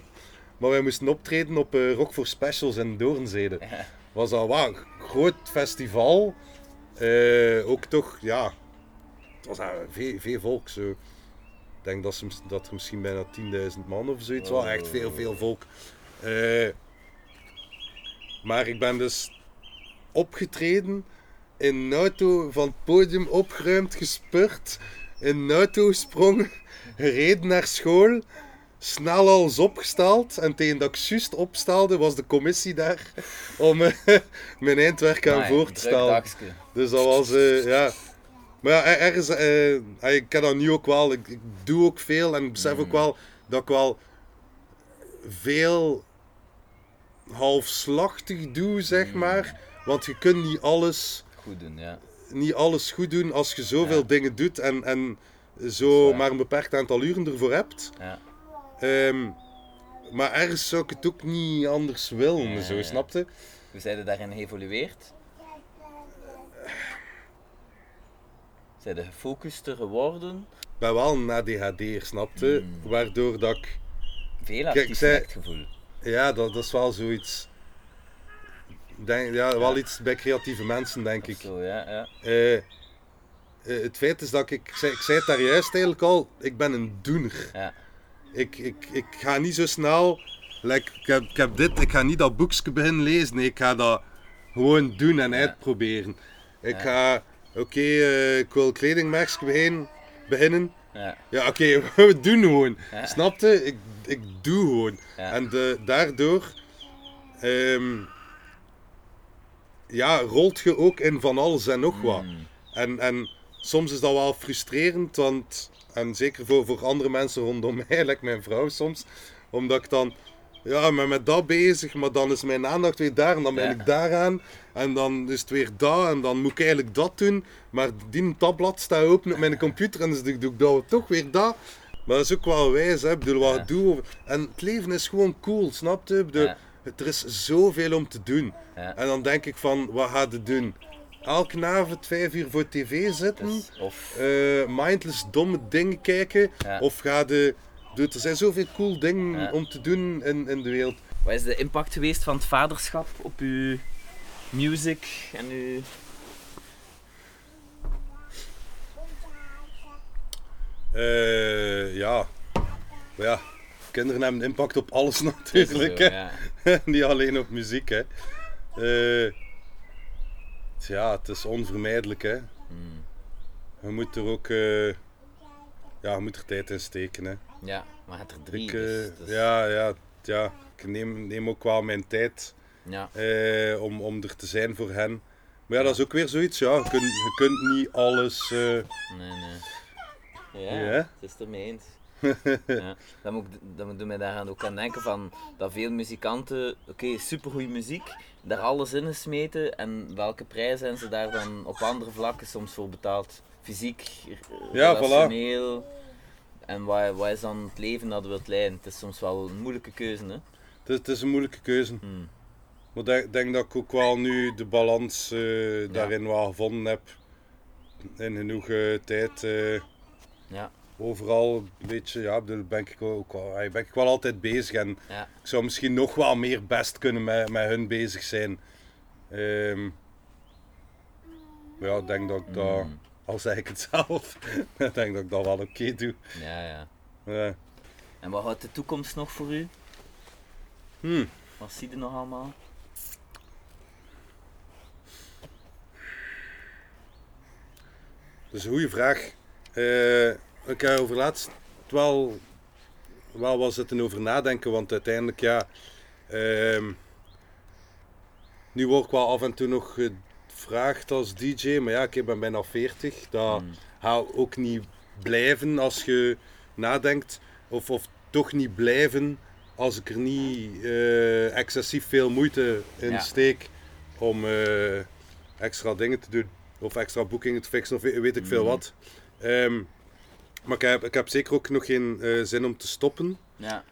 Maar wij moesten optreden op eh, Rock for Specials in Doornzede Ja. was wel een groot festival. Eh, ook toch, ja, het was daar veel, veel volk zo. Ik denk dat, ze, dat er misschien bijna 10.000 man of zoiets was. Echt veel, veel volk. Eh, maar ik ben dus opgetreden, in een auto van het podium opgeruimd, gespurt, in een auto gesprongen, gereden naar school, snel alles opgesteld. En tegen dat ik juist opstelde, was de commissie daar <laughs> om eh, <laughs> mijn eindwerk aan voor te stellen. Dus dat was, eh, ja. Maar ja, er- ergens, eh, ik heb dat nu ook wel, ik, ik doe ook veel en ik besef ook wel dat ik wel veel halfslachtig doe, zeg maar. Want je kunt niet alles, Goed doen, ja. niet alles goed doen als je zoveel Ja. dingen doet en, en zo maar een beperkt aantal uren ervoor hebt. ja. Ehm, maar ergens zou ik het ook niet anders willen, zo, snapte? Hoe zijn daarin geëvolueerd? Zijn je gefocuster geworden? Ik ben wel een ADHD, snapte? Mm. Waardoor dat ik Veel artiest zei- het gevoel. Ja, dat, dat is wel zoiets. Denk, ja, wel iets bij creatieve mensen, denk ik. Zo, ja, ja. Eh, eh, het feit is dat ik, ik zei, ik zei het daar juist eigenlijk al, ik ben een doener. Ja. Ik, ik, ik ga niet zo snel, like, ik, heb, ik heb dit, ik ga niet dat boekje beginnen lezen, nee, ik ga dat gewoon doen en uitproberen. Ik ga, oké, eh, ik wil beginnen, beginnen. Ja. Ja, oké, <laughs> we doen gewoon. Snapte? Ik, ik doe gewoon. En de, daardoor ehm, ja, rolt je ook in van alles en nog wat. Mm. En, en soms is dat wel frustrerend, want, en zeker voor, voor andere mensen rondom <laughs> mij, like mijn vrouw soms, omdat ik dan, ja, ik ben met dat bezig, maar dan is mijn aandacht weer daar en dan ben Ja. ik daaraan. En dan is het weer dat en dan moet ik eigenlijk dat doen, maar die tabblad staat open op mijn computer en dus doe doe ik dat toch weer dat. Maar dat is ook wel wijs, hè. Ik bedoel, wat Ja. doe. En het leven is gewoon cool, snap je? Ik bedoel, Ja. Er is zoveel om te doen. En dan denk ik van, wat ga je doen? Elke avond vijf uur voor tv zitten? Dus, of, eh, mindless domme dingen kijken? Ja. Of ga. Dude, er zijn zoveel cool dingen Ja. om te doen in, in de wereld. wat is de impact geweest van het vaderschap op uw music en uw... Eh, ja. Maar ja, kinderen hebben impact op alles <laughs> natuurlijk. Zo, ja. <laughs> Niet alleen op muziek, hè. Eh, ja, het is onvermijdelijk, hè. Hmm. Je moet er ook... eh, ja, je moet er tijd in steken, hè. Ja, maar het er drie. Ik, dus, eh, dus- ja, ja, ja, ik neem, neem ook wel mijn tijd ja. eh, om, om er te zijn voor hen. Maar ja, dat is ook weer zoiets, ja. Je kunt, je kunt niet alles... Nee, nee. Ja, Ja? het is ermee eens. <laughs> ja. Dan moet dan moet mij daaraan ook aan denken van dat veel muzikanten, oké, supergoeie muziek, daar alles in gesmeten en welke prijs zijn ze daar dan op andere vlakken soms voor betaald? Fysiek, Ja, voilà. relationeel. En wat, wat is dan het leven dat wilt leiden? Het is soms wel een moeilijke keuze, hè? het, is, het is een moeilijke keuze. Hmm. Maar ik denk, denk dat ik ook wel nu de balans eh, daarin wel gevonden heb. In genoeg eh, tijd. eh, Ja, overal een beetje, ja, daar ben ik ook wel, ben ik wel altijd bezig. En ja, ik zou misschien nog wel meer best kunnen met, met hun bezig zijn. Ehm, maar ja, ik denk dat ik dat, Mm. al zeg ik het zelf, <laughs> ik denk dat ik dat wel oké doe. ja, ja. Ja. En wat houdt de toekomst nog voor u? Hmm. Wat zie je nog allemaal? Dat is een goede vraag. Eh, ik heb over laatst wel, wel wat zitten over nadenken, want uiteindelijk ja. ehm, nu word ik wel af en toe nog gevraagd als DJ, maar ja, ik ben bijna 40. Dat Hmm. gaat ook niet blijven als je nadenkt, of, of toch niet blijven als ik er niet eh, excessief veel moeite in Ja. steek om eh, extra dingen te doen. Of extra boekingen te fixen of weet, ik veel Mhm. wat. Ehm, maar ik heb, ik heb zeker ook nog geen eh, zin om te stoppen. Ja,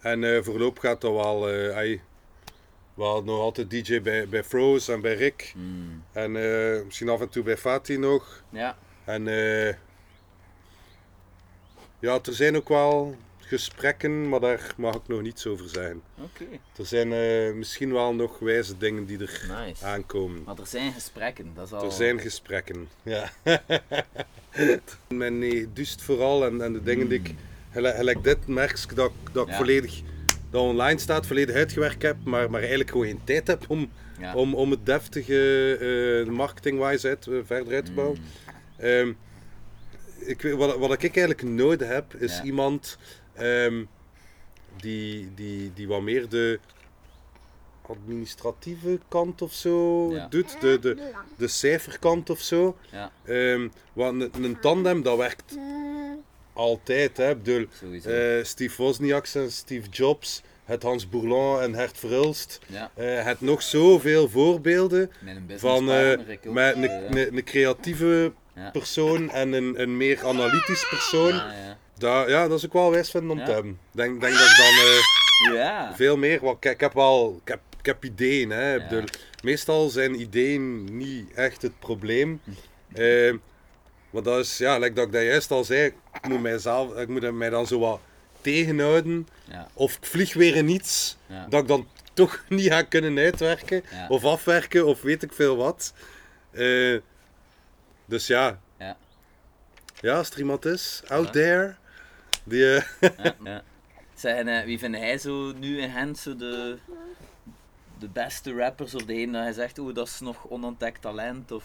En eh voorlopig gaat dat wel. eh ai, we hadden nog altijd DJ bij, bij Froze en bij Rick. Hmm. En misschien af en toe bij Fatih nog. ja. En ja, er zijn ook wel gesprekken, maar daar mag ik nog niets over zeggen. oké. Er zijn eh, misschien wel nog wijze dingen die er Nice. aankomen. Maar er zijn gesprekken, dat is al... Er zijn gesprekken, ja. <laughs> Mijn nee, dust vooral en, en de dingen die ik, gelijk, gelijk dit merk ik dat, ik- dat ik volledig, dat online staat, volledig uitgewerkt heb, maar, maar eigenlijk gewoon geen tijd heb om, Ja. om, om het deftige eh marketing-wise uit, eh, verder uit te bouwen. Mm. Ehm, ik, wat, wat ik eigenlijk nodig heb, is Ja. iemand ehm, die, die, die wat meer de administratieve kant of zo Ja. doet, de, de, de cijferkant of zo. Ja, Ehm, want een, een tandem, dat werkt altijd. Hè. Bedoel, eh, Steve Wozniak en Steve Jobs, het Hans Bourlon en Hert Verhulst. ja, eh het nog zoveel voorbeelden met van eh, met een, creatieve persoon en een, een meer analytisch persoon. Ja, ja. Dat, is ook wel wijs vinden om Ja. te hebben. Ik denk, denk dat ik dan eh, ja. veel meer... Want ik, ik heb wel... Ik heb, ik heb ideeën, hè. Ja. bedoel, meestal zijn ideeën niet echt het probleem. Hm. Eh, maar dat is, ja, like dat ik dat juist al zei, ik moet, mijzelf, ik moet mij dan zo wat tegenhouden. Of ik vlieg weer in iets dat ik dan toch <laughs> niet ga kunnen uitwerken. Of afwerken, of weet ik veel wat. Eh, dus ja. Ja. Ja, als er iemand is, out Ja. there, die... eh, Ja, ja. Zeg, en, eh, wie vind hij zo nu in Gent zo de, de beste rappers? Of degene dat hij zegt, oeh, dat is nog onontdekt talent? Of...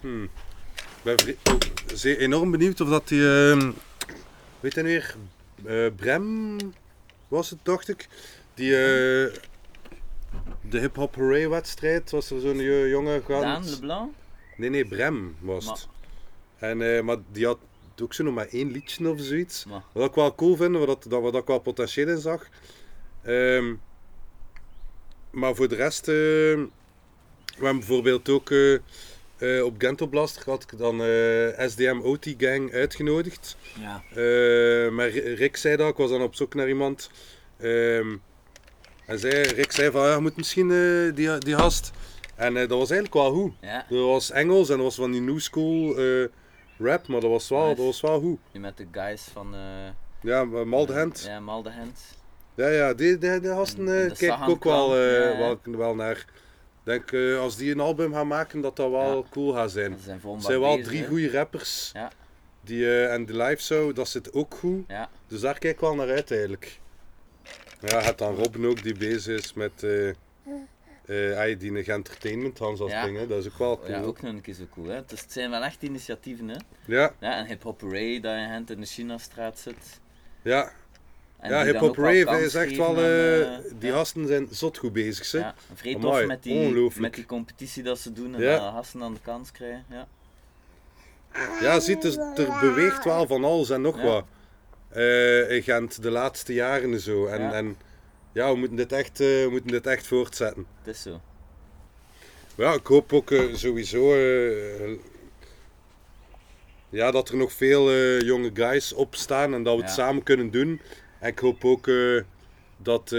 Hmm. Ik ben oh, zeer enorm benieuwd of dat die. ehm, weet je weer? eh, Brem was het, dacht ik. Die. De Hip Hop Hooray wedstrijd was er zo'n jo- jonge Daan gast. Leblanc? Nee, nee, Brem was het. En, eh, maar die had ook zo nog maar één liedje of zoiets. Maar, Wat ik wel cool vind, wat, dat, wat ik wel potentieel in zag. Ehm, maar voor de rest, ehm, we hebben bijvoorbeeld ook eh, eh, op Gento Blaster had ik dan SDM OT Gang uitgenodigd. Ja. Maar Rick zei dat, ik was dan op zoek naar iemand. Ehm, en zei, Rick zei van, ja, je moet misschien eh, die, die gast. En eh, dat was eigenlijk wel goed. Ja. Dat was Engels en dat was van die new school eh, rap, maar dat was wel, Nice. dat was wel goed. Nu met de guys van... Ja, Maldehand. Ja, Maldehand. Ja, ja, die, die, die gasten kijk ik ook wel, ja, ja. wel, wel naar. Ik denk als die een album gaan maken, dat dat wel Ja. cool gaat zijn. Ze zijn Er zijn wel drie goede rappers. Ja. Die, en de live show, dat zit ook goed. Ja. Dus daar kijk ik wel naar uit eigenlijk. Ja, het dan Robin ook die bezig is met die een entertainment Hans als Ja. dat is ook wel cool. Ja, ook nog een keer zo cool. Hè? Dus het zijn wel echt initiatieven. Hè? Ja, Ja, en Hip Hop Ray dat je hand in de Chinastraat zit. ja. En ja Hip Hop Rave is echt wel, eh, die ja. gasten zijn zot goed bezig. Zeg. Ja, vrij tof met die, met die competitie dat ze doen en Ja. dat gasten aan de kans krijgen. Ja. Ja, ziet, dus, er beweegt wel van alles en nog wat. Eh in Gent de laatste jaren en zo. En Ja. en, ja we, moeten dit echt, eh, we moeten dit echt voortzetten. Het is zo. Ja, ik hoop ook eh, sowieso ja, dat er nog veel jonge guys opstaan en dat we het Ja. samen kunnen doen. En ik hoop ook dat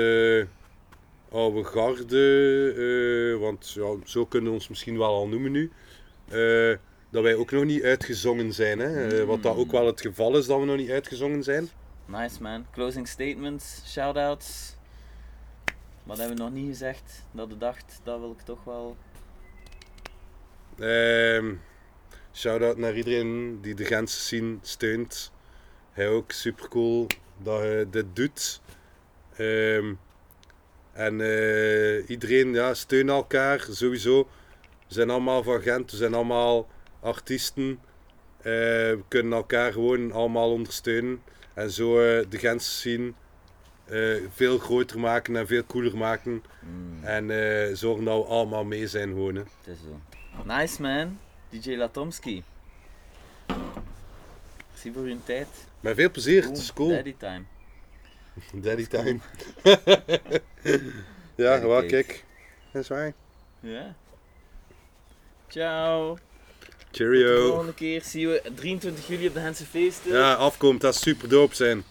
oude garde, want ja, zo kunnen we ons misschien wel al noemen nu, dat wij ook nog niet uitgezongen zijn. Hè? Eh, wat dat ook wel het geval is dat we nog niet uitgezongen zijn. Nice man. Closing statements, shoutouts. Wat hebben we nog niet gezegd? Dat de dacht, dat wil ik toch wel. Ehm Shout-out naar iedereen die de Gentse scene steunt. Hij ook super cool dat hij dit doet. Ehm, en eh, iedereen ja, steun elkaar sowieso. We zijn allemaal van Gent, we zijn allemaal artiesten. Eh, kunnen elkaar gewoon allemaal ondersteunen. En zo eh, de Gentse scene eh, veel groter maken en veel cooler maken. Mm, En eh, zorgen dat we allemaal mee zijn gewoon. hè. het is zo. Nice man. DJ Latomski. Merci voor je tijd. Met veel plezier, het is cool. Daddy time. Daddy time. <laughs> ja, Daddy wel kijk. Dat is waar. Ja. Ciao. Tot de Cheerio. volgende keer zien we 23 juli op de Hense feesten. Ja, afkomt, dat is super dope zijn.